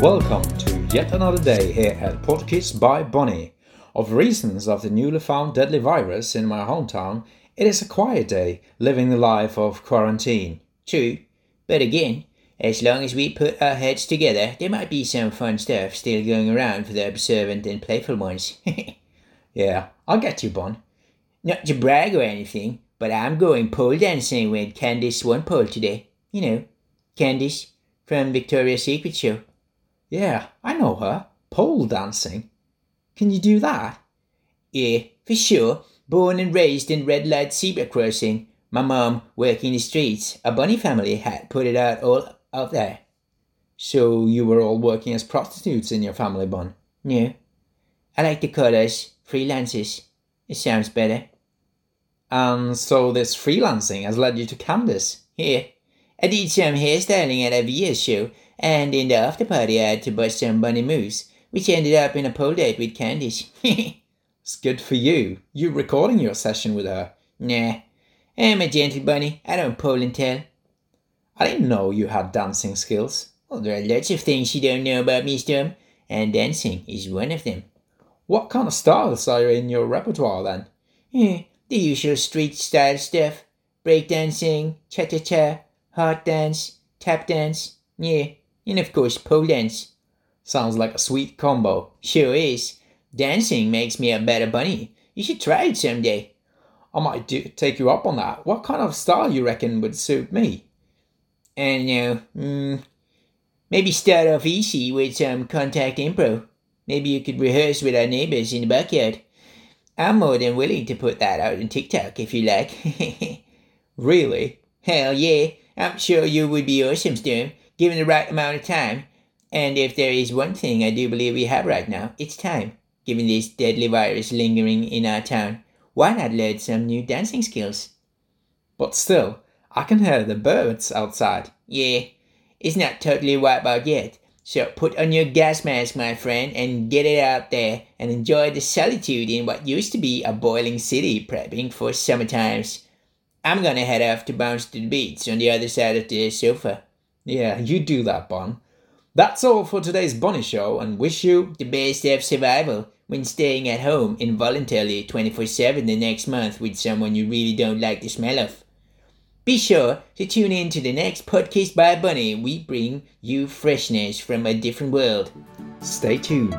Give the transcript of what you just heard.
Welcome to yet another day here at Podkids by Bonnie. Of reasons of the newly found deadly virus in my hometown, it is a quiet day, living the life of quarantine. True, but again, as long as we put our heads together, there might be some fun stuff still going around for the observant and playful ones. yeah, I'll get you, Bon. Not to brag or anything, but I'm going pole dancing with Candice Swanepoel today. You know, Candice from Victoria's Secret Show. Yeah, I know her. Pole dancing. Can you do that? Yeah, for sure. Born and raised in red light zebra crossing. My mom working in the streets. A bunny family had put it out all out there. So you were all working as prostitutes in your family, Bun? No. I like to call us freelancers. It sounds better. And so this freelancing has led you to Candice? Yeah. I did some hairstyling at a VS show and in the after party, I had to bust some bunny moves, which ended up in a pole date with Candice. it's good for you. You recording your session with her? Nah. I'm a gentle bunny. I don't pole and tell. I didn't know you had dancing skills. Well, there are lots of things you don't know about me, Storm, and dancing is one of them. What kind of styles are you in your repertoire then? Yeah, the usual street style stuff. Breakdancing, cha-cha-cha, heart dance, tap dance. Yeah, and of course pole dance. Sounds like a sweet combo. Sure is. Dancing makes me a better bunny. You should try it someday. I might do, take you up on that. What kind of style you reckon would suit me? And know. Mm, maybe start off easy with some contact improv. Maybe you could rehearse with our neighbors in the backyard. I'm more than willing to put that out on TikTok if you like. really? Hell yeah. I'm sure you would be awesome, Storm given the right amount of time. And if there is one thing I do believe we have right now, it's time. Given this deadly virus lingering in our town, why not learn some new dancing skills? But still, I can hear the birds outside. Yeah, it's not totally wiped out yet. So put on your gas mask, my friend, and get it out there and enjoy the solitude in what used to be a boiling city prepping for summer times. I'm gonna head off to bounce to the beach on the other side of the sofa. Yeah, you do that, Bon. That's all for today's Bonnie Show and wish you the best of survival when staying at home involuntarily 24 7 the next month with someone you really don't like the smell of. Be sure to tune in to the next podcast by Bunny. We bring you freshness from a different world. Stay tuned.